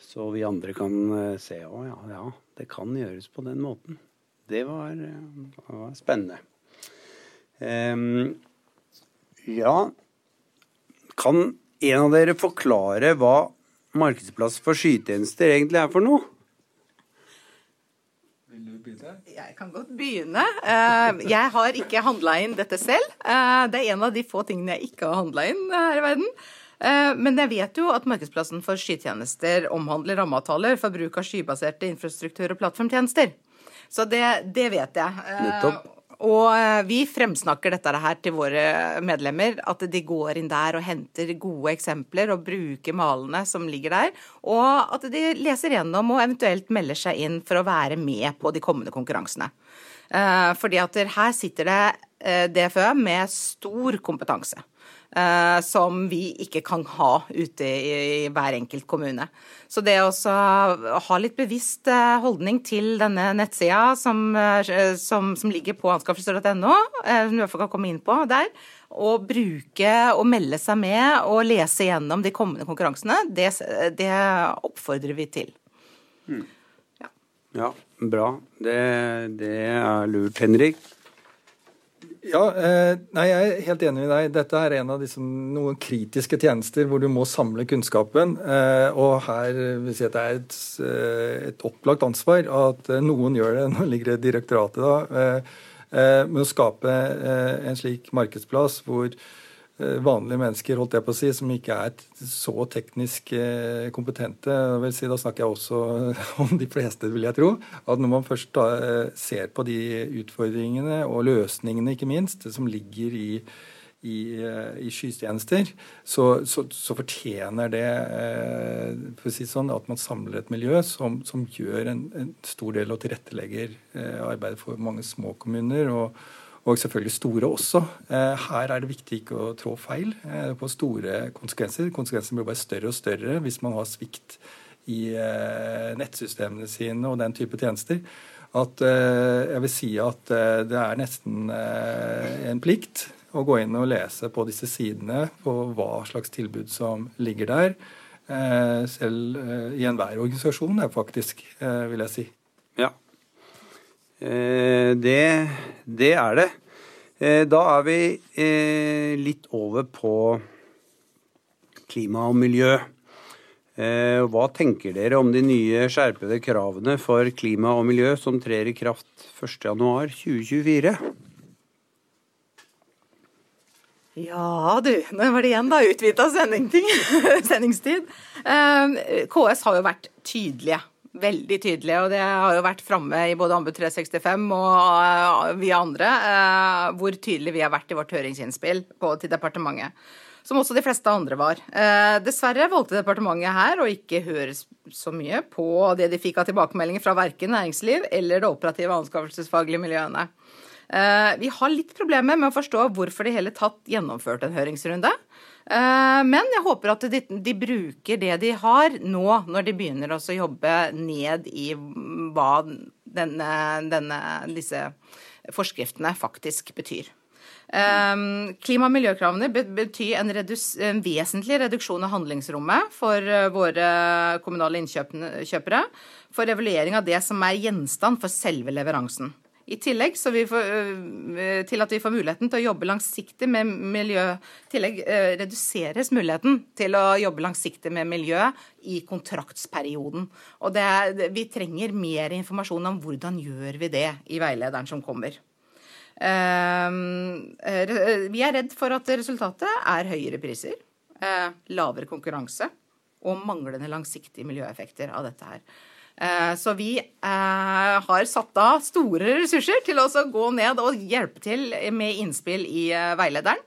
Så vi andre kan eh, se å ja, ja, det kan gjøres på den måten. Det var, eh, det var spennende. Um, ja Kan en av dere forklare hva markedsplass for skytjenester egentlig er for noe? Vil du begynne? Jeg kan godt begynne. Eh, jeg har ikke handla inn dette selv. Det er en av de få tingene jeg ikke har handla inn her i verden. Eh, men jeg vet jo at markedsplassen for skytjenester omhandler rammeavtaler for bruk av skybaserte infrastruktur- og plattformtjenester. Så det, det vet jeg. Eh, Nettopp. Og eh, vi fremsnakker dette her til våre medlemmer, at de går inn der og henter gode eksempler og bruker malene som ligger der, og at de leser gjennom og eventuelt melder seg inn for å være med på de kommende konkurransene. Fordi at her sitter det DFØ med stor kompetanse. Uh, som vi ikke kan ha ute i, i, hver enkelt kommune. Så det å ha litt bevisst uh, holdning til denne nettsida som, uh, som, som ligger på anskaffelser.no, som du i hvert fall kan komme inn på der, og bruke og melde seg med og lese gjennom de kommende konkurransene, det, det oppfordrer vi til. Mm. Ja. ja. bra. Det, det er lurt, Henrik. Ja, eh, nei, Jeg er helt enig med deg. Dette er en av disse, noen kritiske tjenester hvor du må samle kunnskapen. Eh, og her vil jeg si at det er et, eh, et, opplagt ansvar at noen gjør det. Nå ligger det direktoratet da, med å skape en slik markedsplass hvor vanlige mennesker, holdt jeg på å si, som ikke er så teknisk eh, kompetente. Si, da snakker jeg også om de fleste, vil jeg tro. At når man først da, eh, ser på de utfordringene og løsningene, ikke minst, som ligger i, i, i skytjenester, så, så, så, fortjener det for å si sånn, at man samler et miljø som, som gjør en, en, stor del og tilrettelegger arbeidet for mange små kommuner. og og selvfølgelig store også. Eh, her er det viktig ikke å trå feil eh, på store konsekvenser. Konsekvensene blir bare større og større hvis man har svikt i eh, nettsystemene sine og den type tjenester. At jeg vil si at det er nesten en plikt å gå inn og lese på disse sidene på hva slags tilbud som ligger der. selv i enhver organisasjon, faktisk, vil jeg si. Ja. Det, det er det. Da er vi litt over på klima og miljø. Eh, hva tenker dere om de nye skjerpede kravene for klima og miljø som trer i kraft 1.1.2024? Ja du, nå var det igjen da utvida sendingstid. Eh, KS har jo vært tydelige. Veldig tydelig, og det har jo vært framme i både Anbud 365 og eh, vi andre, hvor tydelig vi har vært i vårt høringsinnspill til departementet som også de fleste andre var. Eh, dessverre valgte departementet her å ikke høre så mye på det de fikk av tilbakemeldinger fra verken næringsliv eller det operative anskaffelsesfaglige miljøene. Eh, vi har litt problemer med å forstå hvorfor de hele tatt gjennomførte en høringsrunde. Eh, men jeg håper at de, de, bruker det de har nå, når de begynner å jobbe ned i hva denne, denne, disse forskriftene faktisk betyr. Um, klima- og miljøkravene betyr en, en, vesentlig reduksjon av handlingsrommet for eh, våre kommunale innkjøpere for evaluering av det som er gjenstand for selve leveransen. I tillegg får, eh, til at vi får muligheten til å jobbe langsiktig med miljø tillegg eh, reduseres muligheten til å jobbe langsiktig med miljø i kontraktsperioden. Og det, vi trenger mer informasjon om hvordan gjør vi det i veilederen som kommer. Ehm, eh, vi er redd for at resultatet er høyere priser, lavere konkurranse og manglende langsiktige miljøeffekter av dette her. Eh, så vi har satt av store ressurser til å gå ned og hjelpe til med innspill i veilederen.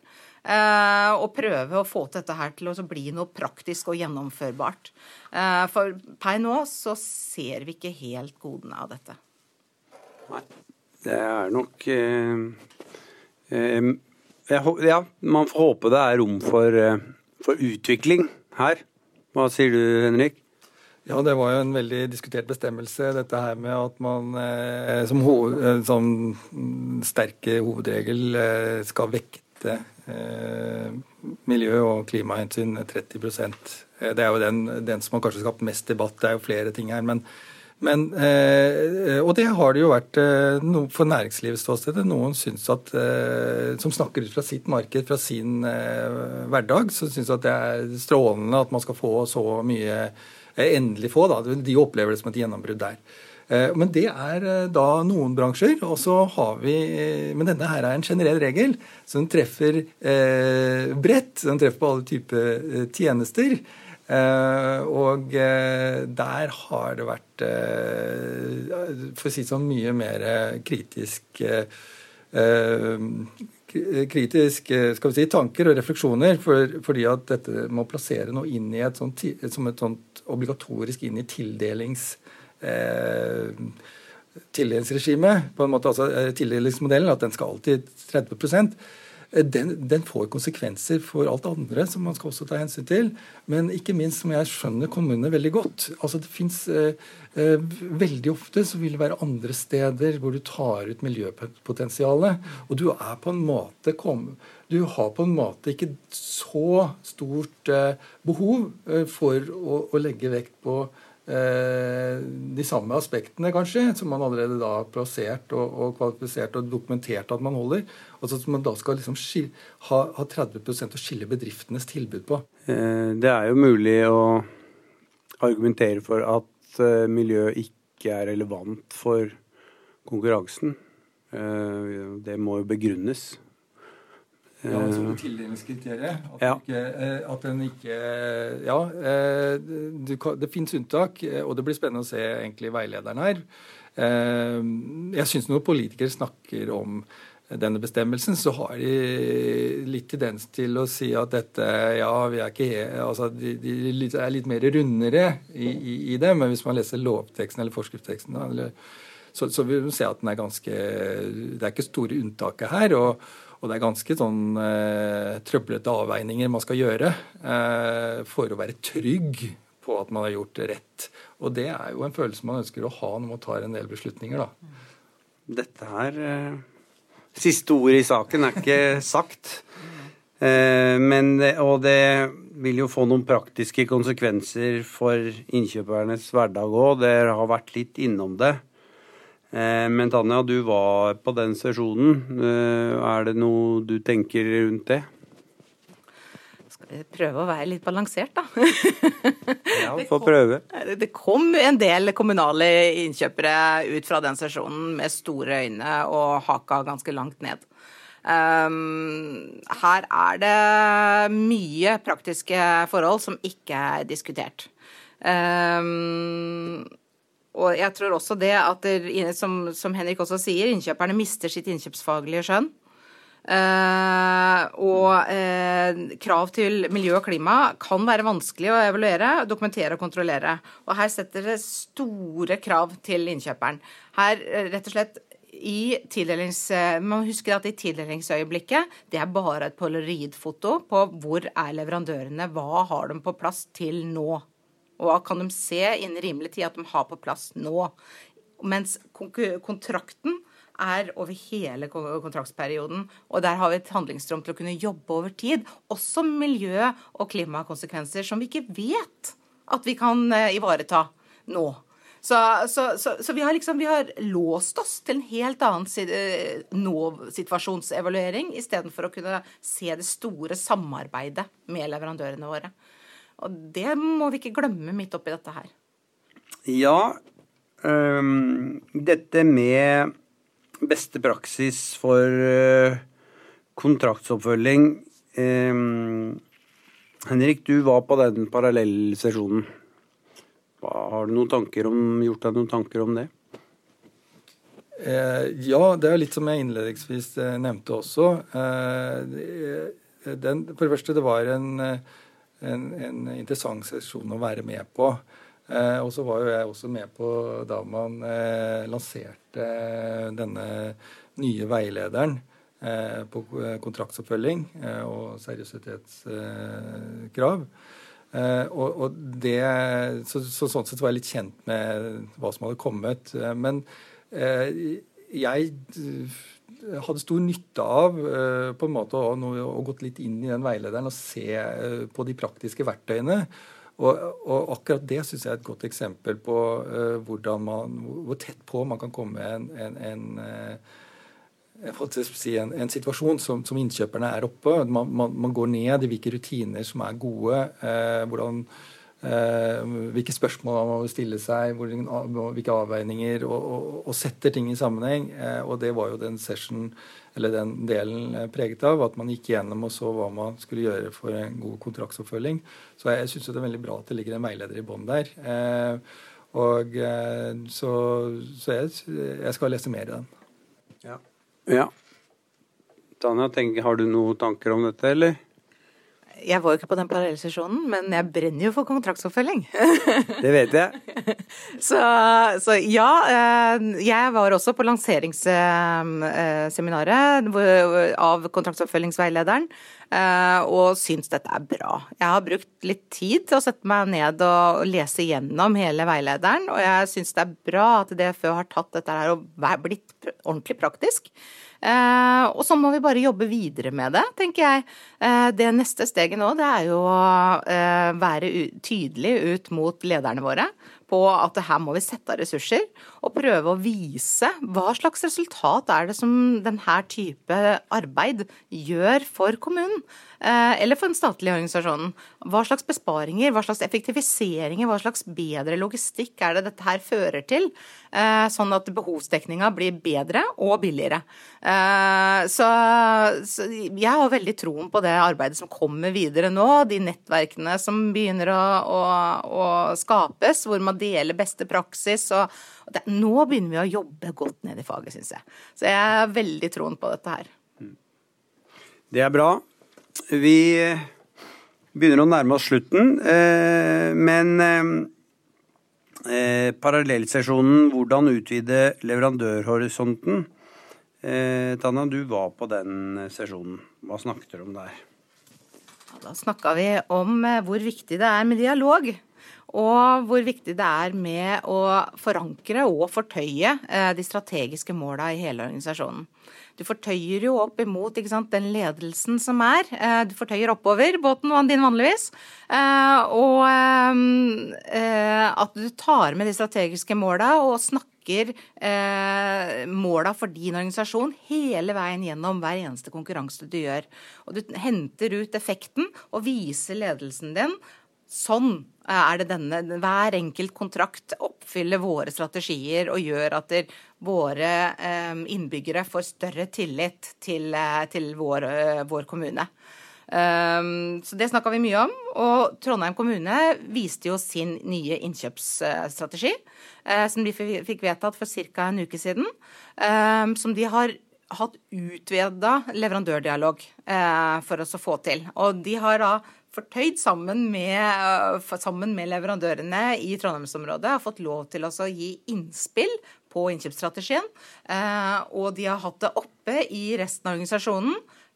Og prøve å få dette her til å bli noe praktisk og gjennomførbart. For per nå så ser vi ikke helt godene av dette. Nei. Det er nok eh, eh, Ja, man får håpe det er rom for, eh, for, utvikling her. Hva sier du, Henrik? Ja, det var jo en veldig diskutert bestemmelse, dette her med at man eh, som, hoved, eh, som sterke hovedregel eh, skal vekte miljø- og klimahensyn 30% Det er jo den, den som har kanskje skapt mest debatt. Det er jo flere ting her. men men, eh, og det har det jo vært eh, no, for næringslivets ståsted. Noen syns at, eh, som snakker ut fra sitt marked, fra sin eh, hverdag, så syns at det er strålende at man skal få så mye eh, endelig få. Da. De opplever det som et gjennombrudd der. Eh, men det er da noen bransjer. og så har vi, Men denne her er en generell regel, så den treffer bredt. Den treffer på alle typer tjenester. Eh, og eh, der har det vært, eh, for å si det sånn, mye mer kritisk kritisk skal vi si, tanker og refleksjoner, for, fordi at dette må plassere noe inn i et sånt, som et sånt obligatorisk inn i tildelings eh, tildelingsregimet. på en måte, altså Tildelingsmodellen, at den skal alltid 30 Eh, den, den, får konsekvenser for alt andre som man skal også ta hensyn til. Men ikke minst, som jeg skjønner kommunene veldig godt. altså det finnes eh, eh, Veldig ofte så vil det være andre steder hvor du tar ut miljøpotensialet. Og du er på en måte kom, du har på en måte ikke så stort eh, behov eh, for å, å legge vekt på Eh, de samme aspektene, kanskje, som man allerede da har plassert og, og kvalifisert og dokumentert at man holder. Altså at man da skal liksom skille, ha, ha 30% å skille bedriftenes tilbud på. Eh, det er jo mulig å argumentere for at miljøet miljø ikke er relevant for konkurransen. Det må jo begrunnes. Ja, altså på tildelingskriteriet. At, ja. Ikke, eh, at den ikke Ja, du, det fins unntak, eh, og det blir spennende å se egentlig veilederen her. Jeg syns når politikere snakker om denne bestemmelsen, så har de litt tendens til å si at dette Ja, vi er ikke altså de, de er litt mer rundere i, i, i, det, men hvis man leser lovteksten eller forskriftsteksten, eller, så, så vil man se at den er ganske Det er ikke store unntaket her. og og det er ganske sånn eh, trøblete avveininger man skal gjøre eh, for å være trygg på at man har gjort det rett. Og det er jo en følelse man ønsker å ha når man tar en del beslutninger, da. Dette her eh, Siste ord i saken er ikke sagt. Eh, men, og det, vil jo få noen praktiske konsekvenser for innkjøpernes hverdag òg. Dere har vært litt innom det. Eh, men Tanja, du var på den sesjonen. Eh, er det noe du tenker rundt det? Skal vi prøve å være litt balansert, da? Ja, få prøve. Det kom en del kommunale innkjøpere ut fra den sesjonen med store øyne og haka ganske langt ned. Um, her er det mye praktiske forhold som ikke er diskutert. Og jeg tror også det at, det, som, som, Henrik også sier, innkjøperne mister sitt innkjøpsfaglige skjønn. Uh, og uh, krav til miljø og klima kan være vanskelig å evaluere, dokumentere og kontrollere. Og her setter det store krav til innkjøperen. Her rett og slett i tildelings... Man husker at i tildelingsøyeblikket, det er bare et polaroidfoto på hvor er leverandørene, hva har de på plass til nå? Og hva kan de se innen rimelig tid at de har på plass nå? Mens kontrakten er over hele kontraktsperioden. Og der har vi et handlingsrom til å kunne jobbe over tid. Også miljø- og klimakonsekvenser som vi ikke vet at vi kan eh, ivareta nå. Så, så, så, så vi, har liksom, vi, har låst oss til en helt annen eh, nå-situasjonsevaluering, istedenfor å kunne se det store samarbeidet med leverandørene våre. Og det må vi ikke glemme midt oppi dette her. Ja, um, dette med beste praksis for uh, kontraktsoppfølging um, Henrik, du var på den parallellsesjonen. Har du noen tanker om, gjort deg noen tanker om det? Eh, ja, det er litt som jeg innledningsvis eh, nevnte også. Eh, den, for det første, det var en, en, en, interessant sesjon å være med på. Eh, og så var jo jeg også med på da man eh, lanserte denne nye veilederen eh, på kontraktsoppfølging og seriøsitetskrav. Uh, og, og, det, så, så, Sånn sett var jeg litt kjent med hva som hadde kommet. Uh, men jeg hadde stor nytte av på en måte å, å gått litt inn i den veilederen og se på de praktiske verktøyene. Og, og akkurat det syns jeg er et godt eksempel på man, hvor tett på man kan komme en, en, en en, en, situasjon som, som, innkjøperne er oppe. Man, man, man, går ned i hvilke rutiner som er gode. Eh, hvordan, eh, hvilke spørsmål man må stille seg, hvilke avveininger, og, og, og, setter ting i sammenheng. Eh, og det var jo den session, eller den delen eh, preget av, at man gikk gjennom og så hva man skulle gjøre for en god kontraktsoppfølging. Så jeg, syns det er veldig bra at det ligger en veileder i bånn der. Eh, og eh, så, så jeg, jeg skal lese mer i den. Ja. Ja. Tanja, har du noen tanker om dette, eller? Jeg var jo ikke på den parallellsesjonen, men jeg brenner jo for kontraktsoppfølging. det vet jeg. så, så, ja, eh, jeg var også på lanseringsseminaret av kontraktsoppfølgingsveilederen. Eh, og syns dette er bra. Jeg har brukt litt tid til å sette meg ned og lese gjennom hele veilederen, og jeg syns det er bra at DFØ har tatt dette her og blitt ordentlig praktisk. Eh, og så må vi bare jobbe videre med det, tenker jeg. Eh, det neste steget nå, det er jo å eh, være tydelig ut mot lederne våre på at her må vi sette av ressurser og prøve å vise hva slags resultat er det som denne type arbeid gjør for kommunen. Eh, eller for den statlige organisasjonen. Hva slags besparinger, hva slags effektiviseringer, hva slags bedre logistikk er det dette her fører til? Eh, sånn at behovsdekninga blir bedre og billigere. Eh, så, jeg har veldig troen på det arbeidet som kommer videre nå. De nettverkene som begynner å, å, å skapes, hvor man deler beste praksis. og det, Nå begynner vi å jobbe godt ned i faget, syns jeg. Så jeg har veldig troen på dette her. Det er bra. Vi begynner å nærme oss slutten, eh, men eh, eh, parallellsesjonen 'Hvordan utvide leverandørhorisonten'. Tanja, du var på den sesjonen. Hva snakket dere om der? Da snakka vi om hvor viktig det er med dialog. Og hvor viktig det er med å forankre og fortøye eh, de strategiske måla i hele organisasjonen. Du fortøyer jo opp imot sant, den ledelsen som er. Eh, du fortøyer oppover båten din vanligvis. Eh, og at du tar med de strategiske måla og snakker måla for din organisasjon hele veien gjennom hver eneste konkurranse du gjør. Og du henter ut effekten og viser ledelsen din sånn er det denne Hver enkelt kontrakt oppfyller våre strategier og gjør at våre eh, innbyggere får større tillit til, eh, til vår, eh, vår, kommune. Så Det snakka vi mye om. Og Trondheim kommune viste jo sin nye innkjøpsstrategi, som de fikk vedtatt for ca. en uke siden. Som de har hatt utveda leverandørdialog for oss å få til. Og de har da fortøyd sammen med, øh, sammen med leverandørene i Trondheimsområdet. Har fått lov til å gi innspill på innkjøpsstrategien. Øh, og de har hatt det oppe i resten av organisasjonen.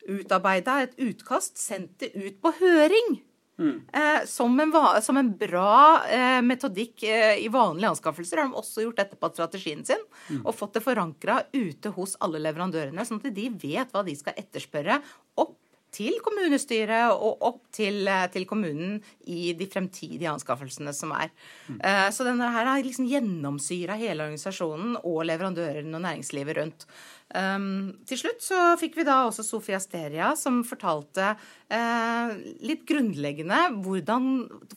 Utarbeida et utkast, sendt det ut på høring. Mm. Eh, som, en, som, en, bra eh, metodikk eh, i vanlige anskaffelser har de også gjort dette på strategien sin. Mm. Og fått det forankra ute hos alle leverandørene, sånn at de vet hva de skal etterspørre opp til kommunestyret og opp til, eh, til, kommunen i de fremtidige anskaffelsene som er. Mm. Så denne her har liksom gjennomsyra hele organisasjonen og leverandørene og næringslivet rundt. Um, til slutt så fikk vi da også Sofia Steria, som fortalte uh, litt grunnleggende hvordan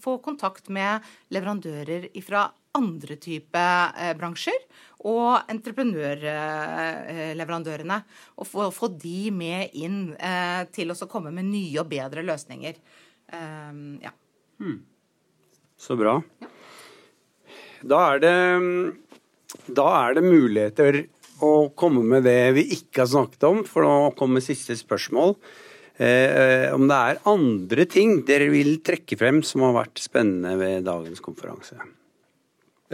få kontakt med leverandører fra andre type uh, bransjer og entreprenørleverandørene. Og få, få, de med inn eh, til å komme med nye og bedre løsninger. Eh, ja. Hmm. Så bra. Ja. Da er det da er det muligheter å komme med det vi ikke har snakket om, for nå kommer siste spørsmål. Eh, om det er andre ting dere vil trekke frem som har vært spennende ved dagens konferanse?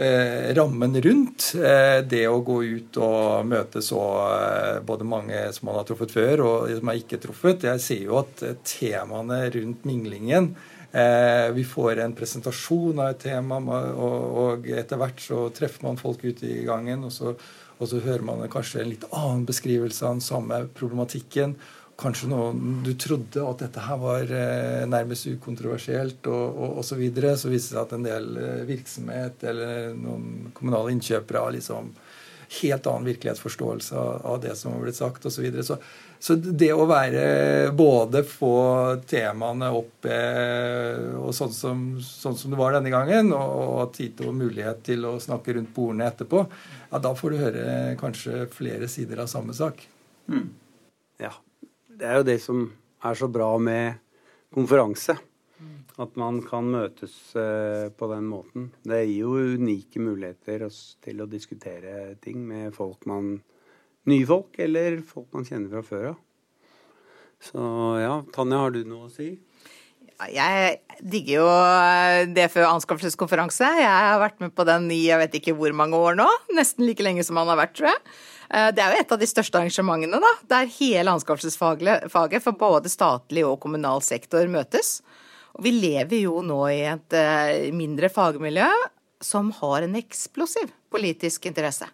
Eh, rammen rundt eh, det å gå ut og møte så eh, både mange som man har truffet før, og som er ikke truffet. Jeg ser jo at temaene rundt minglingen Vi får en presentasjon av et tema, og etter hvert så treffer man folk ute i gangen. og så og så hører man kanskje en litt annen beskrivelse av den samme problematikken. Kanskje noen du trodde at dette her var eh, nærmest ukontroversielt og, og, så videre. Så viser det seg at en del eh, virksomhet eller noen kommunale innkjøpere har liksom helt annen virkelighetsforståelse av, det som har blitt sagt osv. Så, videre. så så det å være både få temaene opp eh, og sånn som, sånn som, det var denne gangen, og ha tid og mulighet til å snakke rundt bordene etterpå, ja, da får du høre kanskje flere sider av samme sak. Mm. Det er jo det som er så bra med konferanse. At man kan møtes eh, på den måten. Det gir jo unike muligheter til å diskutere ting med folk man nye folk, eller folk man kjenner fra før av. Så ja, Tanja, har du noe å si? Jeg digger jo det DFØ anskaffelseskonferanse. Jeg har vært med på den i jeg vet ikke hvor mange år nå. Nesten like lenge som han har vært, tror jeg. Eh, det er jo et av de største arrangementene, da, der hele anskaffelsesfaget for både statlig og kommunal sektor møtes. Og vi lever jo nå i et eh, mindre fagmiljø som har en eksplosiv politisk interesse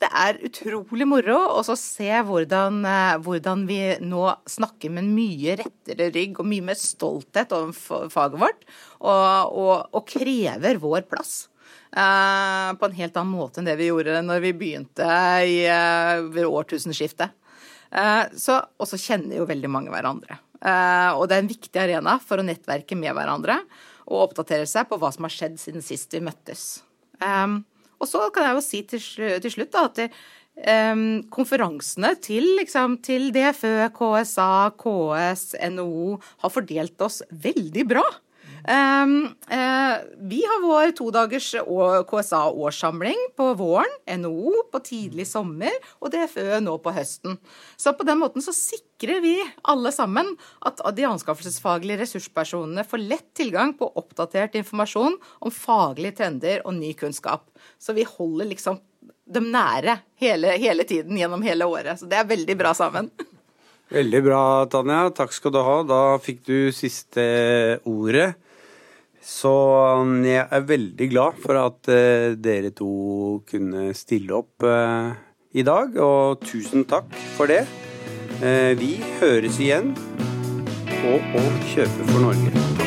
det er utrolig moro å se hvordan, eh, hvordan, vi nå snakker med en mye rettere rygg og mye mer stolthet over faget vårt, og, og, og krever vår plass. Uh, på en helt annen måte enn det vi gjorde når vi begynte i, uh, ved årtusenskiftet. Uh, og så kjenner jo veldig mange hverandre. og det er en viktig arena for å nettverke med hverandre og oppdatere seg på hva som har skjedd siden sist vi møttes. Og så kan jeg jo si til, til slutt da, at det, konferansene til, liksom, til DFØ, KSA, KS, NHO har fordelt oss veldig bra. Um, uh, vi har vår todagers KSA-årssamling på våren, NHO på tidlig sommer og DFØ nå på høsten. Så på den måten så sikrer vi alle sammen at de anskaffelsesfaglige ressurspersonene får lett tilgang på oppdatert informasjon om faglige trender og ny kunnskap. Så vi holder liksom dem nære hele, hele tiden gjennom hele året. Så det er veldig bra sammen. Veldig bra, Tanja. Takk skal du ha. Da fikk du siste ordet. Så um, jeg er veldig glad for at uh, dere to kunne stille opp uh, i dag, og tusen takk for det. Uh, vi høres igjen på Å kjøpe for Norge.